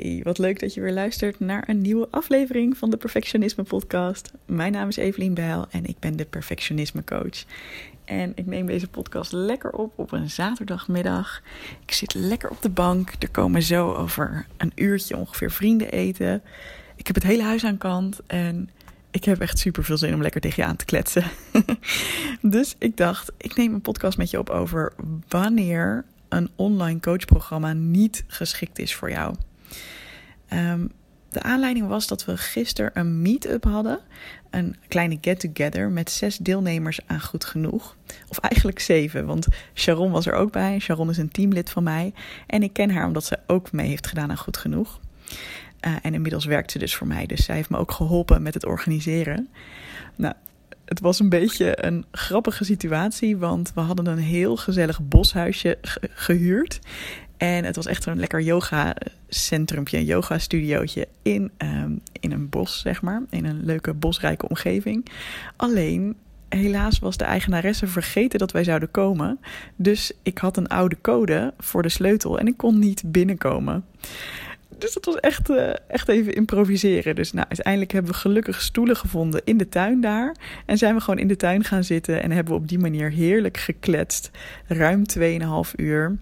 Hey, wat leuk dat je weer luistert naar een nieuwe aflevering van de Perfectionisme Podcast. Mijn naam is Evelien Bijl en ik ben de Perfectionisme Coach. En ik neem deze podcast lekker op op een zaterdagmiddag. Ik zit lekker op de bank. Er komen zo over een uurtje ongeveer vrienden eten. Ik heb het hele huis aan kant en ik heb echt super veel zin om lekker tegen je aan te kletsen. dus ik dacht, ik neem een podcast met je op over wanneer een online coachprogramma niet geschikt is voor jou. Um, de aanleiding was dat we gisteren een meet-up hadden. Een kleine get-together met zes deelnemers aan Goed Genoeg. Of eigenlijk zeven, want Sharon was er ook bij. Sharon is een teamlid van mij. En ik ken haar omdat ze ook mee heeft gedaan aan Goed Genoeg. Uh, en inmiddels werkt ze dus voor mij. Dus zij heeft me ook geholpen met het organiseren. Nou, het was een beetje een grappige situatie, want we hadden een heel gezellig boshuisje gehuurd. En het was echt een lekker yoga-centrumpje, een yoga-studiootje in, um, in een bos, zeg maar. In een leuke bosrijke omgeving. Alleen, helaas was de eigenaresse vergeten dat wij zouden komen. Dus ik had een oude code voor de sleutel en ik kon niet binnenkomen. Dus dat was echt, uh, echt even improviseren. Dus nou, uiteindelijk hebben we gelukkig stoelen gevonden in de tuin daar. En zijn we gewoon in de tuin gaan zitten en hebben we op die manier heerlijk gekletst. Ruim 2,5 uur.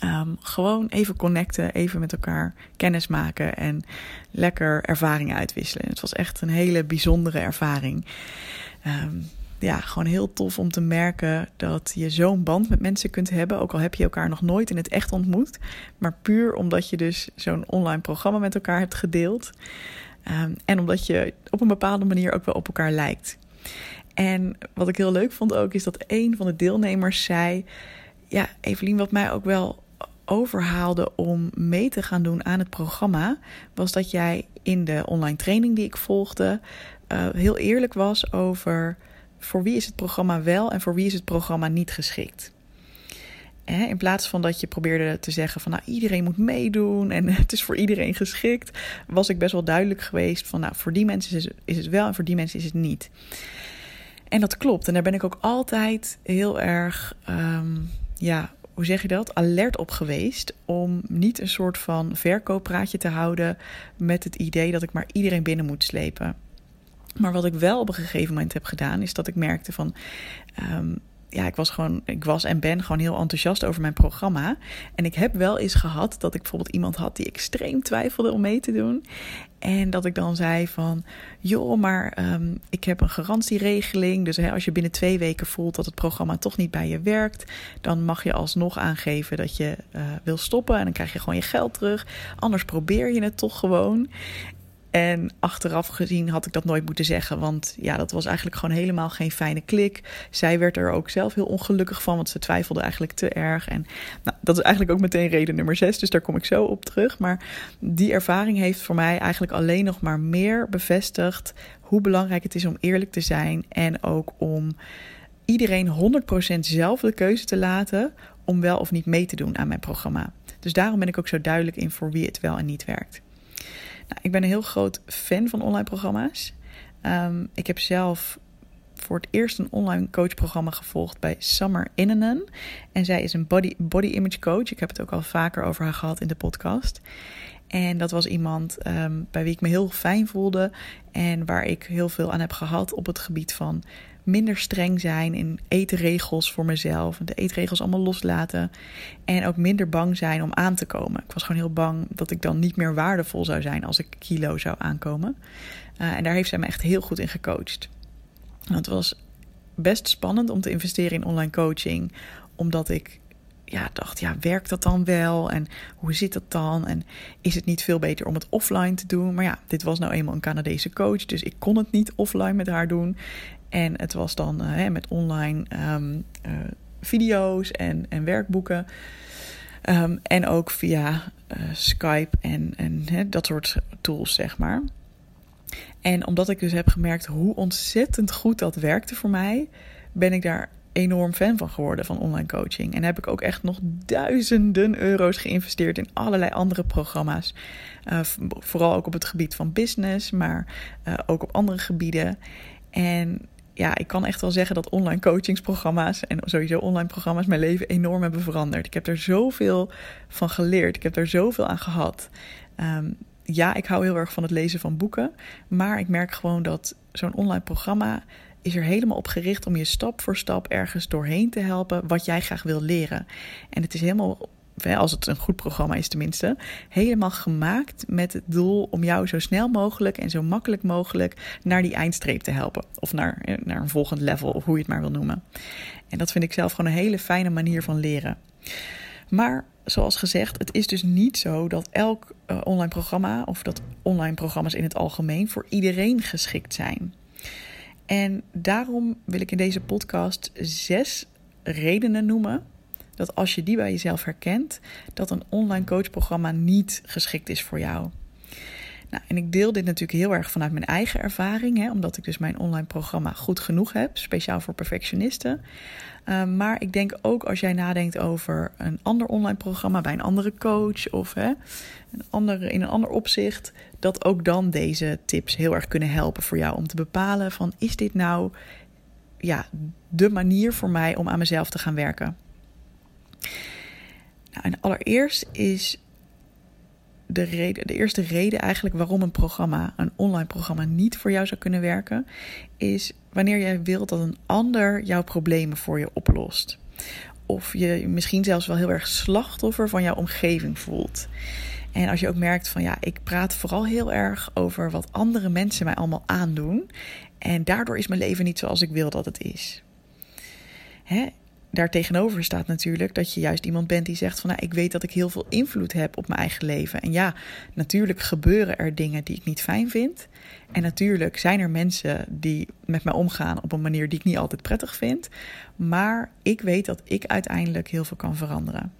Um, gewoon even connecten, even met elkaar kennis maken en lekker ervaringen uitwisselen. Het was echt een hele bijzondere ervaring. Um, ja, gewoon heel tof om te merken dat je zo'n band met mensen kunt hebben. Ook al heb je elkaar nog nooit in het echt ontmoet. Maar puur omdat je dus zo'n online programma met elkaar hebt gedeeld. Um, en omdat je op een bepaalde manier ook wel op elkaar lijkt. En wat ik heel leuk vond ook, is dat een van de deelnemers zei: Ja, Evelien, wat mij ook wel overhaalde om mee te gaan doen aan het programma, was dat jij in de online training die ik volgde uh, heel eerlijk was over voor wie is het programma wel en voor wie is het programma niet geschikt. In plaats van dat je probeerde te zeggen van nou iedereen moet meedoen en het is voor iedereen geschikt, was ik best wel duidelijk geweest van nou voor die mensen is het wel en voor die mensen is het niet. En dat klopt en daar ben ik ook altijd heel erg um, ja, hoe zeg je dat, alert op geweest om niet een soort van verkooppraatje te houden met het idee dat ik maar iedereen binnen moet slepen. Maar wat ik wel op een gegeven moment heb gedaan, is dat ik merkte van. Um, ja, ik was gewoon, ik was en ben gewoon heel enthousiast over mijn programma. En ik heb wel eens gehad dat ik bijvoorbeeld iemand had die extreem twijfelde om mee te doen. En dat ik dan zei van, joh, maar um, ik heb een garantieregeling. Dus hè, als je binnen twee weken voelt dat het programma toch niet bij je werkt, dan mag je alsnog aangeven dat je uh, wil stoppen. En dan krijg je gewoon je geld terug. Anders probeer je het toch gewoon. En achteraf gezien had ik dat nooit moeten zeggen, want ja, dat was eigenlijk gewoon helemaal geen fijne klik. Zij werd er ook zelf heel ongelukkig van, want ze twijfelde eigenlijk te erg. En nou, dat is eigenlijk ook meteen reden nummer zes, dus daar kom ik zo op terug. Maar die ervaring heeft voor mij eigenlijk alleen nog maar meer bevestigd hoe belangrijk het is om eerlijk te zijn en ook om iedereen 100% zelf de keuze te laten om wel of niet mee te doen aan mijn programma. Dus daarom ben ik ook zo duidelijk in voor wie het wel en niet werkt. Nou, ik ben een heel groot fan van online programma's. Um, ik heb zelf voor het eerst een online coachprogramma gevolgd bij Summer Innenen. En zij is een body, body image coach. Ik heb het ook al vaker over haar gehad in de podcast. En dat was iemand um, bij wie ik me heel fijn voelde en waar ik heel veel aan heb gehad op het gebied van minder streng zijn in eetregels voor mezelf. De eetregels allemaal loslaten. En ook minder bang zijn om aan te komen. Ik was gewoon heel bang dat ik dan niet meer waardevol zou zijn als ik kilo zou aankomen. Uh, en daar heeft zij me echt heel goed in gecoacht. Het was best spannend om te investeren in online coaching. Omdat ik ja, dacht, ja, werkt dat dan wel? En hoe zit dat dan? En is het niet veel beter om het offline te doen? Maar ja, dit was nou eenmaal een Canadese coach, dus ik kon het niet offline met haar doen. En het was dan uh, met online um, uh, video's en, en werkboeken. Ehm, en ook via uh, Skype en, en hè, dat soort tools, zeg maar. En omdat ik dus heb gemerkt hoe ontzettend goed dat werkte voor mij, ben ik daar enorm fan van geworden van online coaching. En heb ik ook echt nog duizenden euro's geïnvesteerd in allerlei andere programma's. Vooral ook op het gebied van business, maar ook op andere gebieden. En ja, ik kan echt wel zeggen dat online coachingsprogramma's en sowieso online programma's mijn leven enorm hebben veranderd. Ik heb er zoveel van geleerd. Ik heb er zoveel aan gehad. Um, ja, ik hou heel erg van het lezen van boeken. Maar ik merk gewoon dat zo'n online programma is er helemaal op gericht om je stap voor stap ergens doorheen te helpen wat jij graag wil leren. En het is helemaal, als het een goed programma is tenminste, helemaal gemaakt met het doel om jou zo snel mogelijk en zo makkelijk mogelijk naar die eindstreep te helpen. Of naar, eh, naar een volgend level, of hoe je het maar wil noemen. En dat vind ik zelf gewoon een hele fijne manier van leren. Maar zoals gezegd, het is dus niet zo dat elk uh, online programma of dat online programma's in het algemeen voor iedereen geschikt zijn. En daarom wil ik in deze podcast zes redenen noemen dat als je die bij jezelf herkent, dat een online coachprogramma niet geschikt is voor jou. Nou, en ik deel dit natuurlijk heel erg vanuit mijn eigen ervaring, hè, omdat ik dus mijn online programma goed genoeg heb, speciaal voor perfectionisten. Uh, maar ik denk ook als jij nadenkt over een ander online programma bij een andere coach of hè, een andere, in een ander opzicht, dat ook dan deze tips heel erg kunnen helpen voor jou om te bepalen van is dit nou ja, de manier voor mij om aan mezelf te gaan werken. Nou, en allereerst is de, reden, de eerste reden eigenlijk waarom een programma, een online programma, niet voor jou zou kunnen werken, is wanneer jij wilt dat een ander jouw problemen voor je oplost. Of je misschien zelfs wel heel erg slachtoffer van jouw omgeving voelt. En als je ook merkt van ja, ik praat vooral heel erg over wat andere mensen mij allemaal aandoen. En daardoor is mijn leven niet zoals ik wil dat het is. Hè? Daartegenover staat natuurlijk dat je juist iemand bent die zegt van nou, ik weet dat ik heel veel invloed heb op mijn eigen leven. En ja, natuurlijk gebeuren er dingen die ik niet fijn vind. En natuurlijk zijn er mensen die met mij omgaan op een manier die ik niet altijd prettig vind. Maar ik weet dat ik uiteindelijk heel veel kan veranderen.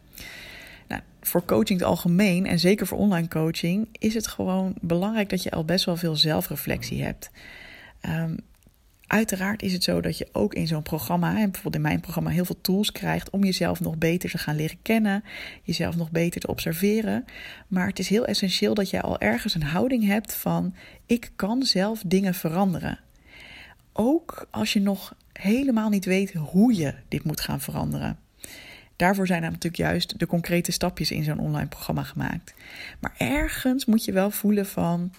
Nou, voor coaching het algemeen en zeker voor online coaching is het gewoon belangrijk dat je al best wel veel zelfreflectie hebt. Um, Uiteraard is het zo dat je ook in zo'n programma, en bijvoorbeeld in mijn programma, heel veel tools krijgt om jezelf nog beter te gaan leren kennen, jezelf nog beter te observeren. Maar het is heel essentieel dat jij al ergens een houding hebt van: ik kan zelf dingen veranderen. Ook als je nog helemaal niet weet hoe je dit moet gaan veranderen. Daarvoor zijn natuurlijk juist de concrete stapjes in zo'n online programma gemaakt. Maar ergens moet je wel voelen van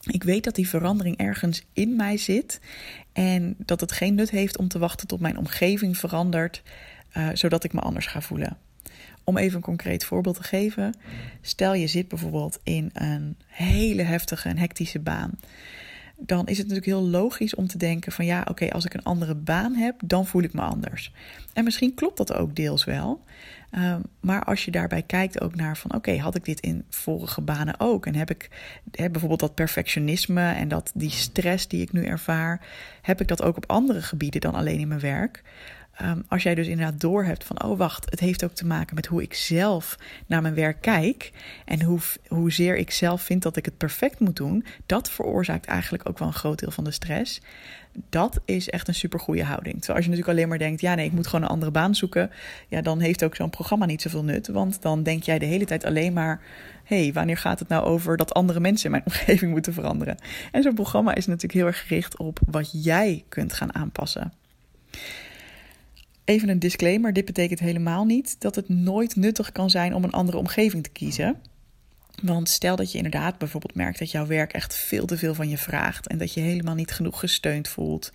ik weet dat die verandering ergens in mij zit en dat het geen nut heeft om te wachten tot mijn omgeving verandert, uh, zodat ik me anders ga voelen. Om even een concreet voorbeeld te geven. Stel je zit bijvoorbeeld in een hele heftige en hectische baan. Dan is het natuurlijk heel logisch om te denken van ja, oké, als ik een andere baan heb, dan voel ik me anders. En misschien klopt dat ook deels wel. Um, maar als je daarbij kijkt ook naar van oké, had ik dit in vorige banen ook? En heb ik bijvoorbeeld dat perfectionisme en dat die stress die ik nu ervaar, heb ik dat ook op andere gebieden dan alleen in mijn werk? Um, als jij dus inderdaad doorhebt van, oh wacht, het heeft ook te maken met hoe ik zelf naar mijn werk kijk en hoe, hoezeer ik zelf vind dat ik het perfect moet doen, dat veroorzaakt eigenlijk ook wel een groot deel van de stress. Dat is echt een supergoeie houding. Terwijl als je natuurlijk alleen maar denkt, ja nee, ik moet gewoon een andere baan zoeken, ja dan heeft ook zo'n programma niet zoveel nut, want dan denk jij de hele tijd alleen maar, hé, hey, wanneer gaat het nou over dat andere mensen in mijn omgeving moeten veranderen? En zo'n programma is natuurlijk heel erg gericht op wat jij kunt gaan aanpassen. Even een disclaimer: dit betekent helemaal niet dat het nooit nuttig kan zijn om een andere omgeving te kiezen. Want stel dat je inderdaad bijvoorbeeld merkt dat jouw werk echt veel te veel van je vraagt en dat je helemaal niet genoeg gesteund voelt.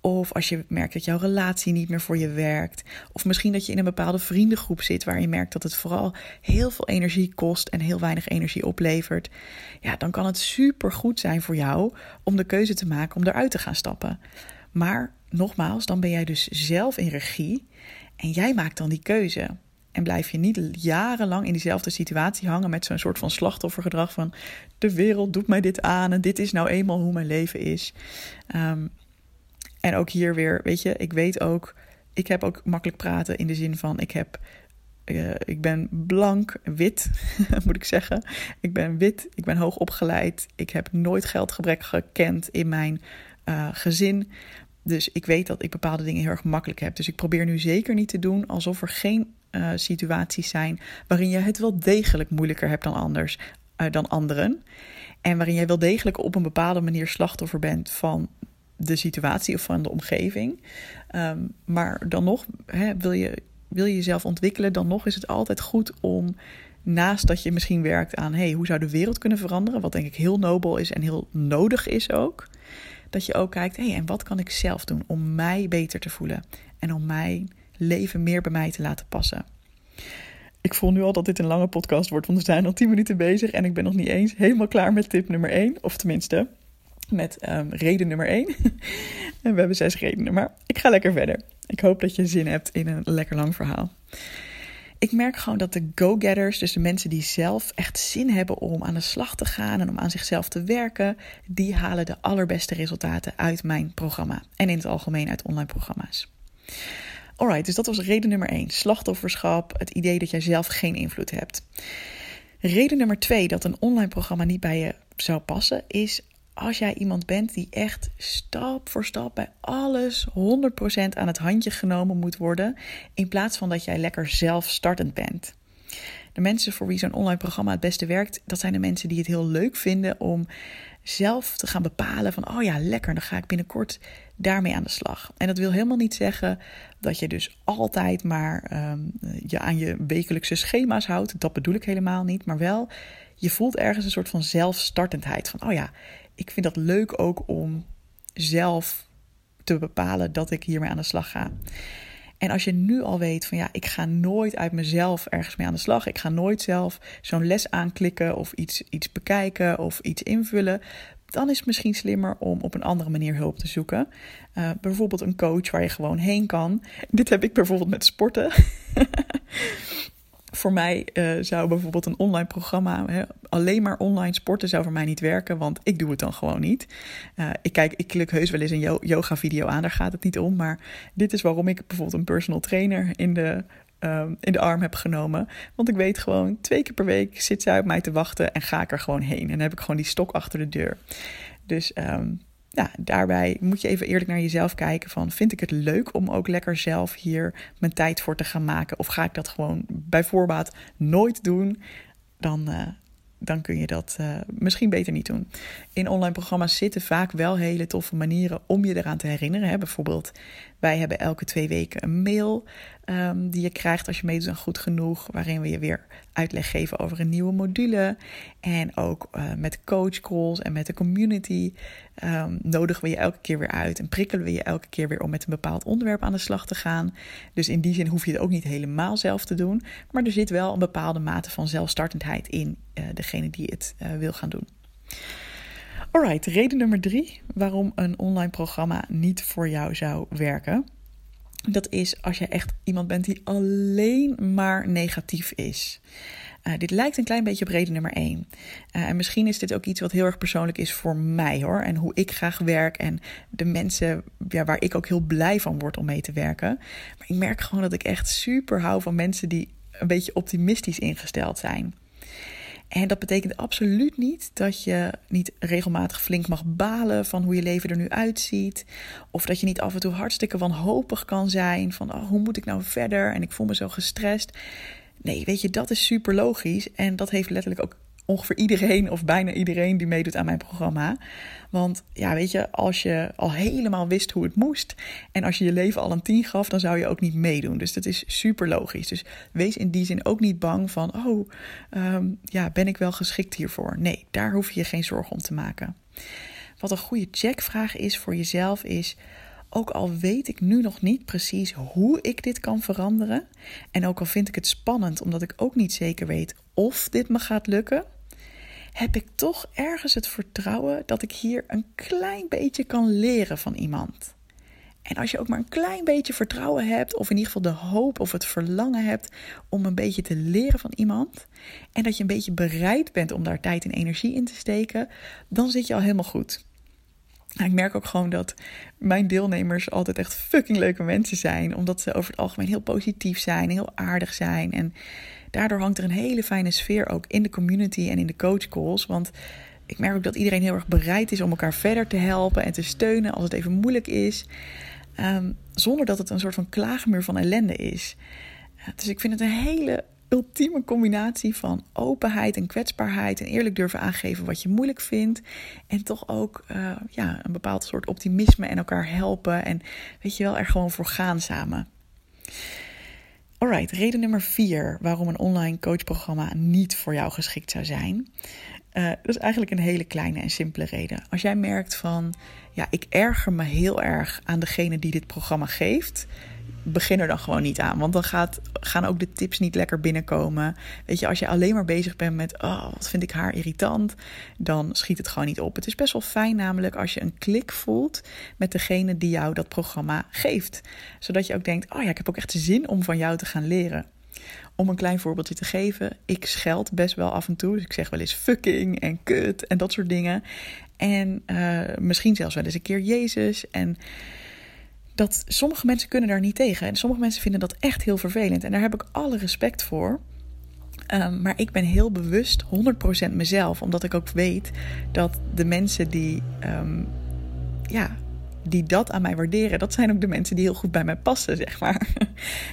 Of als je merkt dat jouw relatie niet meer voor je werkt. Of misschien dat je in een bepaalde vriendengroep zit waar je merkt dat het vooral heel veel energie kost en heel weinig energie oplevert. Ja, dan kan het super goed zijn voor jou om de keuze te maken om eruit te gaan stappen. Maar nogmaals, dan ben jij dus zelf in regie en jij maakt dan die keuze. En blijf je niet jarenlang in diezelfde situatie hangen met zo'n soort van slachtoffergedrag van de wereld doet mij dit aan en dit is nou eenmaal hoe mijn leven is. Um, en ook hier weer, weet je, ik weet ook, ik heb ook makkelijk praten in de zin van ik heb uh, ik ben blank, wit, moet ik zeggen. Ik ben wit, ik ben hoog opgeleid. Ik heb nooit geldgebrek gekend in mijn uh, gezin. Dus ik weet dat ik bepaalde dingen heel erg makkelijk heb. Dus ik probeer nu zeker niet te doen alsof er geen uh, situaties zijn waarin je het wel degelijk moeilijker hebt dan anders, dan anderen. En waarin jij wel degelijk op een bepaalde manier slachtoffer bent van de situatie of van de omgeving. Um, maar dan nog, hè, wil, je, wil je jezelf ontwikkelen, dan nog is het altijd goed om naast dat je misschien werkt aan hey, hoe zou de wereld kunnen veranderen, wat denk ik heel nobel is en heel nodig is ook, dat je ook kijkt, hey, en wat kan ik zelf doen om mij beter te voelen en om mijn leven meer bij mij te laten passen. Ik voel nu al dat dit een lange podcast wordt, want we zijn al 10 minuten bezig en ik ben nog niet eens helemaal klaar met tip nummer 1. Of tenminste, met um, reden nummer 1. en we hebben zes redenen, maar ik ga lekker verder. Ik hoop dat je zin hebt in een lekker lang verhaal. Ik merk gewoon dat de go-getters, dus de mensen die zelf echt zin hebben om aan de slag te gaan en om aan zichzelf te werken, die halen de allerbeste resultaten uit mijn programma en in het algemeen uit online programma's. Alright, dus dat was reden nummer 1. Slachtofferschap, het idee dat jij zelf geen invloed hebt. Reden nummer 2 dat een online programma niet bij je zou passen, is als jij iemand bent die echt stap voor stap bij alles 100% aan het handje genomen moet worden, in plaats van dat jij lekker zelfstartend bent. De mensen voor wie zo'n online programma het beste werkt, dat zijn de mensen die het heel leuk vinden om zelf te gaan bepalen van, oh ja, lekker, dan ga ik binnenkort daarmee aan de slag. En dat wil helemaal niet zeggen dat je dus altijd maar um, je aan je wekelijkse schema's houdt. Dat bedoel ik helemaal niet, maar wel, je voelt ergens een soort van zelfstartendheid van, oh ja, ik vind dat leuk ook om zelf te bepalen dat ik hiermee aan de slag ga. En als je nu al weet van ja, ik ga nooit uit mezelf ergens mee aan de slag. Ik ga nooit zelf zo'n les aanklikken of iets, iets bekijken of iets invullen. Dan is het misschien slimmer om op een andere manier hulp te zoeken. Uh, bijvoorbeeld een coach waar je gewoon heen kan. Dit heb ik bijvoorbeeld met sporten. voor mij uh, zou bijvoorbeeld een online programma, hè, alleen maar online sporten zou voor mij niet werken, want ik doe het dan gewoon niet. Uh, ik kijk, ik klik heus wel eens een yoga video aan, daar gaat het niet om. Maar dit is waarom ik bijvoorbeeld een personal trainer in de, uh, in de arm heb genomen. Want ik weet gewoon, twee keer per week zit zij op mij te wachten en ga ik er gewoon heen. En dan heb ik gewoon die stok achter de deur. Dus um, ja, daarbij moet je even eerlijk naar jezelf kijken van vind ik het leuk om ook lekker zelf hier mijn tijd voor te gaan maken of ga ik dat gewoon bij voorbaat nooit doen, dan, uh, dan kun je dat uh, misschien beter niet doen. In online programma's zitten vaak wel hele toffe manieren om je eraan te herinneren. Hè. Bijvoorbeeld, wij hebben elke twee weken een mail um, die je krijgt als je meedoet aan Goed Genoeg, waarin we je weer uitleg geven over een nieuwe module. En ook uh, met coach calls en met de community um, nodigen we je elke keer weer uit en prikkelen we je elke keer weer om met een bepaald onderwerp aan de slag te gaan. Dus in die zin hoef je het ook niet helemaal zelf te doen, maar er zit wel een bepaalde mate van zelfstartendheid in uh, degene die het uh, wil gaan doen. Alright, reden nummer drie waarom een online programma niet voor jou zou werken. Dat is als je echt iemand bent die alleen maar negatief is. Uh, dit lijkt een klein beetje op reden nummer één. Uh, en misschien is dit ook iets wat heel erg persoonlijk is voor mij hoor. En hoe ik graag werk en de mensen ja, waar ik ook heel blij van word om mee te werken. Maar ik merk gewoon dat ik echt super hou van mensen die een beetje optimistisch ingesteld zijn. En dat betekent absoluut niet dat je niet regelmatig flink mag balen van hoe je leven er nu uitziet. Of dat je niet af en toe hartstikke wanhopig kan zijn van oh, hoe moet ik nou verder en ik voel me zo gestrest. Nee, weet je, dat is super logisch. En dat heeft letterlijk ook ongeveer iedereen of bijna iedereen die meedoet aan mijn programma. Want ja, weet je, als je al helemaal wist hoe het moest en als je je leven al een tien gaf, dan zou je ook niet meedoen. Dus dat is super logisch. Dus wees in die zin ook niet bang van, oh, um, ja, ben ik wel geschikt hiervoor? Nee, daar hoef je je geen zorgen om te maken. Wat een goede checkvraag is voor jezelf is, ook al weet ik nu nog niet precies hoe ik dit kan veranderen, en ook al vind ik het spannend omdat ik ook niet zeker weet of dit me gaat lukken, heb ik toch ergens het vertrouwen dat ik hier een klein beetje kan leren van iemand. En als je ook maar een klein beetje vertrouwen hebt, of in ieder geval de hoop of het verlangen hebt om een beetje te leren van iemand, en dat je een beetje bereid bent om daar tijd en energie in te steken, dan zit je al helemaal goed. Ik merk ook gewoon dat mijn deelnemers altijd echt fucking leuke mensen zijn. Omdat ze over het algemeen heel positief zijn, heel aardig zijn. En daardoor hangt er een hele fijne sfeer ook in de community en in de coachcalls. Want ik merk ook dat iedereen heel erg bereid is om elkaar verder te helpen en te steunen als het even moeilijk is. Ehm, zonder dat het een soort van klaagmuur van ellende is. Dus ik vind het een hele ultieme combinatie van openheid en kwetsbaarheid en eerlijk durven aangeven wat je moeilijk vindt. En toch ook uh, ja, een bepaald soort optimisme en elkaar helpen. En weet je wel, er gewoon voor gaan samen. Alright, reden nummer vier waarom een online coachprogramma niet voor jou geschikt zou zijn. Uh, dat is eigenlijk een hele kleine en simpele reden. Als jij merkt van, ja, ik erger me heel erg aan degene die dit programma geeft, begin er dan gewoon niet aan. Want dan gaat, gaan ook de tips niet lekker binnenkomen. Weet je, als je alleen maar bezig bent met, oh, wat vind ik haar irritant, dan schiet het gewoon niet op. Het is best wel fijn namelijk als je een klik voelt met degene die jou dat programma geeft. Zodat je ook denkt, oh ja, ik heb ook echt zin om van jou te gaan leren. Om een klein voorbeeldje te geven, ik scheld best wel af en toe. Dus ik zeg wel eens fucking en kut en dat soort dingen. En uh, misschien zelfs wel eens een keer Jezus. En dat sommige mensen kunnen daar niet tegen. En sommige mensen vinden dat echt heel vervelend. En daar heb ik alle respect voor. Um, maar ik ben heel bewust 100% mezelf. Omdat ik ook weet dat de mensen die, um, ja, die dat aan mij waarderen, dat zijn ook de mensen die heel goed bij mij passen, zeg maar.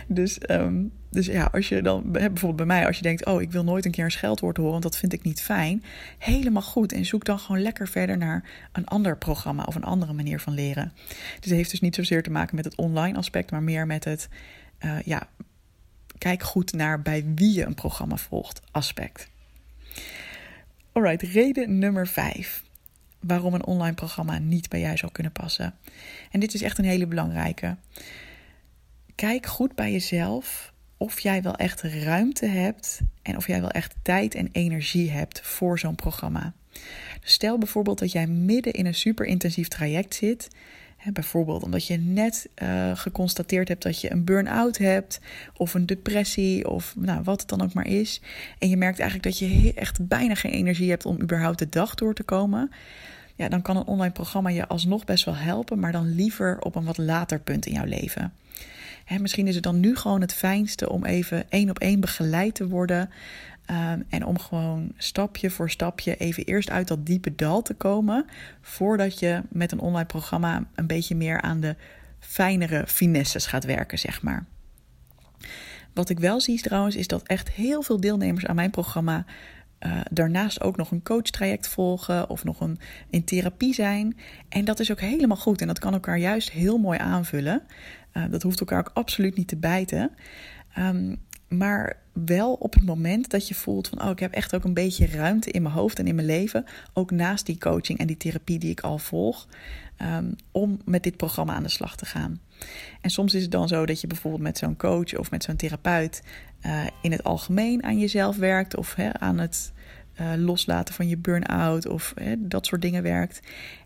Dus, um, dus ja, als je dan bijvoorbeeld bij mij, als je denkt: Oh, ik wil nooit een keer een scheldwoord horen, want dat vind ik niet fijn. Helemaal goed. En zoek dan gewoon lekker verder naar een ander programma of een andere manier van leren. Dus het heeft dus niet zozeer te maken met het online aspect, maar meer met het, uh, ja, kijk goed naar bij wie je een programma volgt aspect. Alright, reden nummer 5 waarom een online programma niet bij jou zou kunnen passen. En dit is echt een hele belangrijke. Kijk goed bij jezelf of jij wel echt ruimte hebt en of jij wel echt tijd en energie hebt voor zo'n programma. Dus stel bijvoorbeeld dat jij midden in een super intensief traject zit. Hè, bijvoorbeeld omdat je net uh, geconstateerd hebt dat je een burn-out hebt, of een depressie, of nou, wat het dan ook maar is. En je merkt eigenlijk dat je echt bijna geen energie hebt om überhaupt de dag door te komen. Ja, dan kan een online programma je alsnog best wel helpen, maar dan liever op een wat later punt in jouw leven misschien is het dan nu gewoon het fijnste om even één op één begeleid te worden. Um, en om gewoon stapje voor stapje even eerst uit dat diepe dal te komen. Voordat je met een online programma een beetje meer aan de fijnere finesses gaat werken, zeg maar. Wat ik wel zie trouwens, is dat echt heel veel deelnemers aan mijn programma uh, daarnaast ook nog een coachtraject volgen of nog een, in therapie zijn. En dat is ook helemaal goed en dat kan elkaar juist heel mooi aanvullen. Uh, dat hoeft elkaar ook absoluut niet te bijten. Um, maar wel op het moment dat je voelt van, oh, ik heb echt ook een beetje ruimte in mijn hoofd en in mijn leven, ook naast die coaching en die therapie die ik al volg, um, om met dit programma aan de slag te gaan. En soms is het dan zo dat je bijvoorbeeld met zo'n coach of met zo'n therapeut uh, in het algemeen aan jezelf werkt of aan het uh, loslaten van je burn-out of dat soort dingen werkt.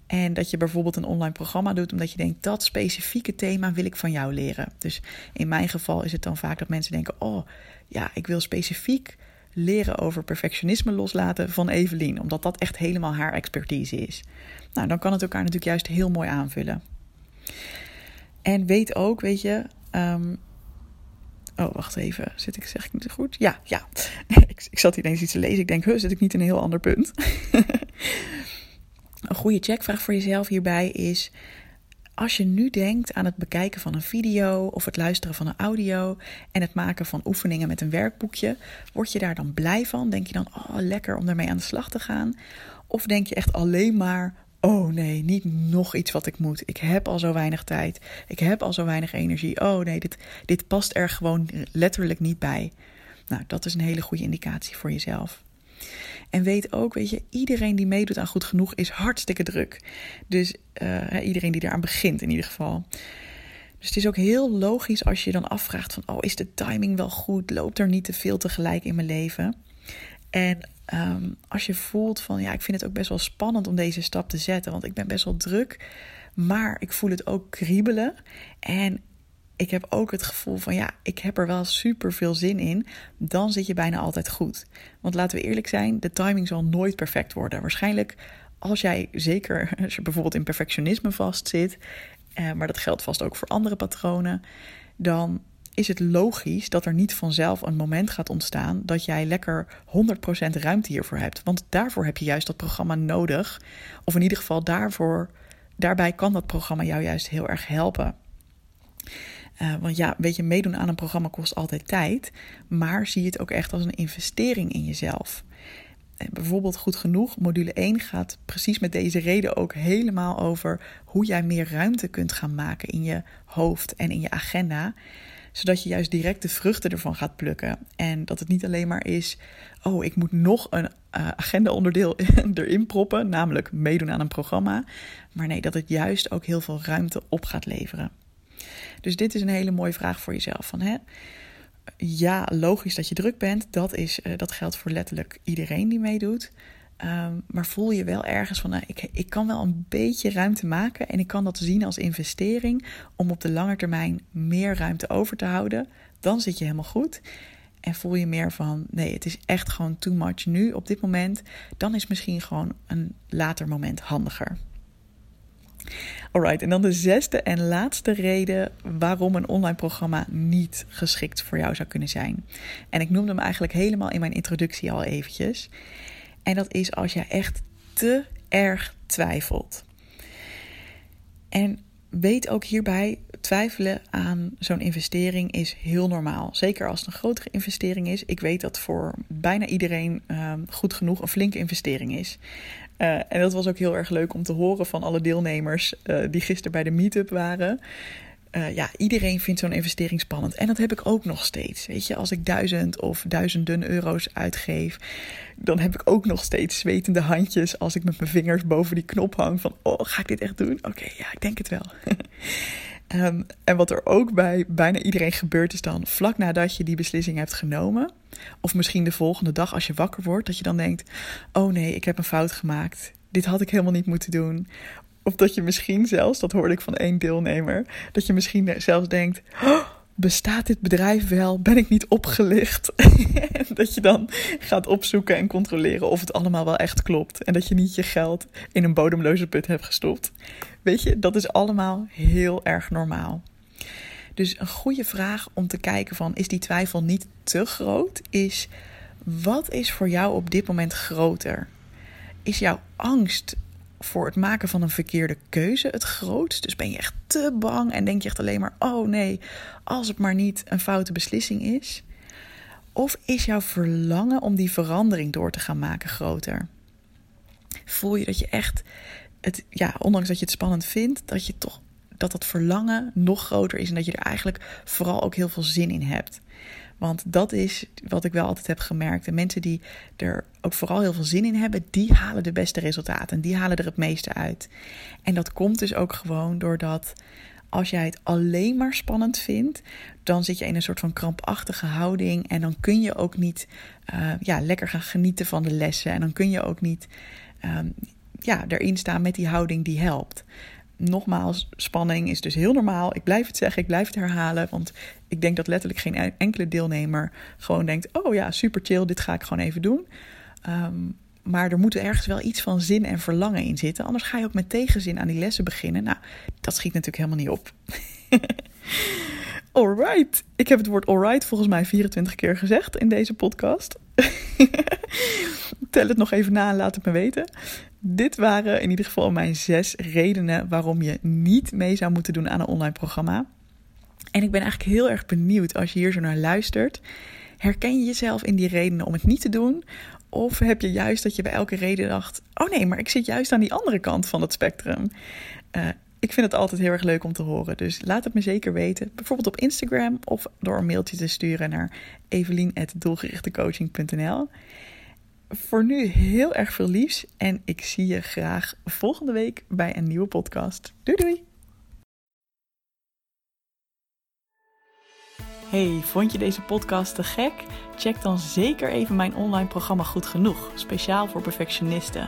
En dat je bijvoorbeeld een online programma doet omdat je denkt dat specifieke thema wil ik van jou leren. Dus in mijn geval is het dan vaak dat mensen denken: oh ja, ik wil specifiek leren over perfectionisme loslaten van Evelien, omdat dat echt helemaal haar expertise is. Nou, dan kan het elkaar natuurlijk juist heel mooi aanvullen. En weet ook, weet je. Um, oh, wacht even. Zit ik, zeg ik niet goed? Ja, ja. ik, ik zat ineens iets te lezen. Ik denk, huh, zit ik niet in een heel ander punt? Een goede checkvraag voor jezelf hierbij is: als je nu denkt aan het bekijken van een video of het luisteren van een audio en het maken van oefeningen met een werkboekje, word je daar dan blij van? Denk je dan, oh lekker om daarmee aan de slag te gaan? Of denk je echt alleen maar, oh nee, niet nog iets wat ik moet. Ik heb al zo weinig tijd. Ik heb al zo weinig energie. Oh nee, dit, dit past er gewoon letterlijk niet bij. Nou, dat is een hele goede indicatie voor jezelf. En weet ook, weet je, iedereen die meedoet aan goed genoeg is hartstikke druk. Dus uh, iedereen die eraan begint in ieder geval. Dus het is ook heel logisch als je dan afvraagt van, oh, is de timing wel goed? Loopt er niet te veel tegelijk in mijn leven? En um, als je voelt van, ja, ik vind het ook best wel spannend om deze stap te zetten, want ik ben best wel druk, maar ik voel het ook kriebelen. En ik heb ook het gevoel van ja, ik heb er wel super veel zin in. Dan zit je bijna altijd goed. Want laten we eerlijk zijn, de timing zal nooit perfect worden. Waarschijnlijk als jij zeker, als je bijvoorbeeld in perfectionisme vastzit, uh, maar dat geldt vast ook voor andere patronen, dan is het logisch dat er niet vanzelf een moment gaat ontstaan dat jij lekker 100% ruimte hiervoor hebt. Want daarvoor heb je juist dat programma nodig. Of in ieder geval daarvoor, daarbij kan dat programma jou juist heel erg helpen. Uh, want ja, weet je, meedoen aan een programma kost altijd tijd. Maar zie het ook echt als een investering in jezelf. En bijvoorbeeld Goed Genoeg, module 1 gaat precies met deze reden ook helemaal over hoe jij meer ruimte kunt gaan maken in je hoofd en in je agenda zodat je juist direct de vruchten ervan gaat plukken. En dat het niet alleen maar is, oh, ik moet nog een uh, agenda-onderdeel erin proppen, namelijk meedoen aan een programma. Maar nee, dat het juist ook heel veel ruimte op gaat leveren. Dus dit is een hele mooie vraag voor jezelf. Van, hè? Ja, logisch dat je druk bent. Dat, is, uh, dat geldt voor letterlijk iedereen die meedoet. Um, maar voel je wel ergens van, nou, ik, ik kan wel een beetje ruimte maken en ik kan dat zien als investering om op de lange termijn meer ruimte over te houden. Dan zit je helemaal goed. En voel je meer van, nee, het is echt gewoon too much nu op dit moment. Dan is misschien gewoon een later moment handiger. Alright, en dan de zesde en laatste reden waarom een online programma niet geschikt voor jou zou kunnen zijn. En ik noemde hem eigenlijk helemaal in mijn introductie al eventjes. En dat is als je echt te erg twijfelt. En weet ook hierbij, twijfelen aan zo'n investering is heel normaal. Zeker als het een grotere investering is. Ik weet dat voor bijna iedereen uh, goed genoeg een flinke investering is. Uh, en dat was ook heel erg leuk om te horen van alle deelnemers uh, die gisteren bij de meetup waren. Uh, ja, iedereen vindt zo'n investering spannend. En dat heb ik ook nog steeds. Weet je, als ik duizend of duizenden euro's uitgeef, dan heb ik ook nog steeds zwetende handjes als ik met mijn vingers boven die knop hang van, oh, ga ik dit echt doen? Oké, ja, ik denk het wel. um, en wat er ook bij bijna iedereen gebeurt is dan vlak nadat je die beslissing hebt genomen, of misschien de volgende dag als je wakker wordt, dat je dan denkt, oh nee, ik heb een fout gemaakt. Dit had ik helemaal niet moeten doen. Of dat je misschien zelfs, dat hoorde ik van één deelnemer, dat je misschien zelfs denkt: oh, bestaat dit bedrijf wel? Ben ik niet opgelicht? dat je dan gaat opzoeken en controleren of het allemaal wel echt klopt. En dat je niet je geld in een bodemloze put hebt gestopt. Weet je, dat is allemaal heel erg normaal. Dus een goede vraag om te kijken van is die twijfel niet te groot? Is wat is voor jou op dit moment groter? Is jouw angst voor het maken van een verkeerde keuze het grootst? Dus ben je echt te bang en denk je echt alleen maar: oh nee, als het maar niet een foute beslissing is? Of is jouw verlangen om die verandering door te gaan maken groter? Voel je dat je echt het, ja, ondanks dat je het spannend vindt, dat je toch dat dat verlangen nog groter is en dat je er eigenlijk vooral ook heel veel zin in hebt. Want dat is wat ik wel altijd heb gemerkt. De mensen die er ook vooral heel veel zin in hebben, die halen de beste resultaten. Die halen er het meeste uit. En dat komt dus ook gewoon doordat als jij het alleen maar spannend vindt, dan zit je in een soort van krampachtige houding. En dan kun je ook niet uh, ja, lekker gaan genieten van de lessen. En dan kun je ook niet um, ja, erin staan met die houding die helpt nogmaals, spanning is dus heel normaal. Ik blijf het zeggen, ik blijf het herhalen. Want ik denk dat letterlijk geen enkele deelnemer gewoon denkt: oh ja, super chill, dit ga ik gewoon even doen. Um, maar er moet ergens wel iets van zin en verlangen in zitten. Anders ga je ook met tegenzin aan die lessen beginnen. Nou, dat schiet natuurlijk helemaal niet op. alright. Ik heb het woord alright volgens mij 24 keer gezegd in deze podcast. Tel het nog even na en laat het me weten. Dit waren in ieder geval mijn zes redenen waarom je niet mee zou moeten doen aan een online programma. En ik ben eigenlijk heel erg benieuwd als je hier zo naar luistert. Herken je jezelf in die redenen om het niet te doen? Of heb je juist dat je bij elke reden dacht: oh nee, maar ik zit juist aan die andere kant van het spectrum? Uh, ik vind het altijd heel erg leuk om te horen. Dus laat het me zeker weten. Bijvoorbeeld op Instagram of door een mailtje te sturen naar evelien.doelgerichtecoaching.nl voor nu heel erg veel liefs en ik zie je graag volgende week bij een nieuwe podcast. Doei doei! Hey, vond je deze podcast te gek? Check dan zeker even mijn online programma Goed Genoeg, speciaal voor perfectionisten.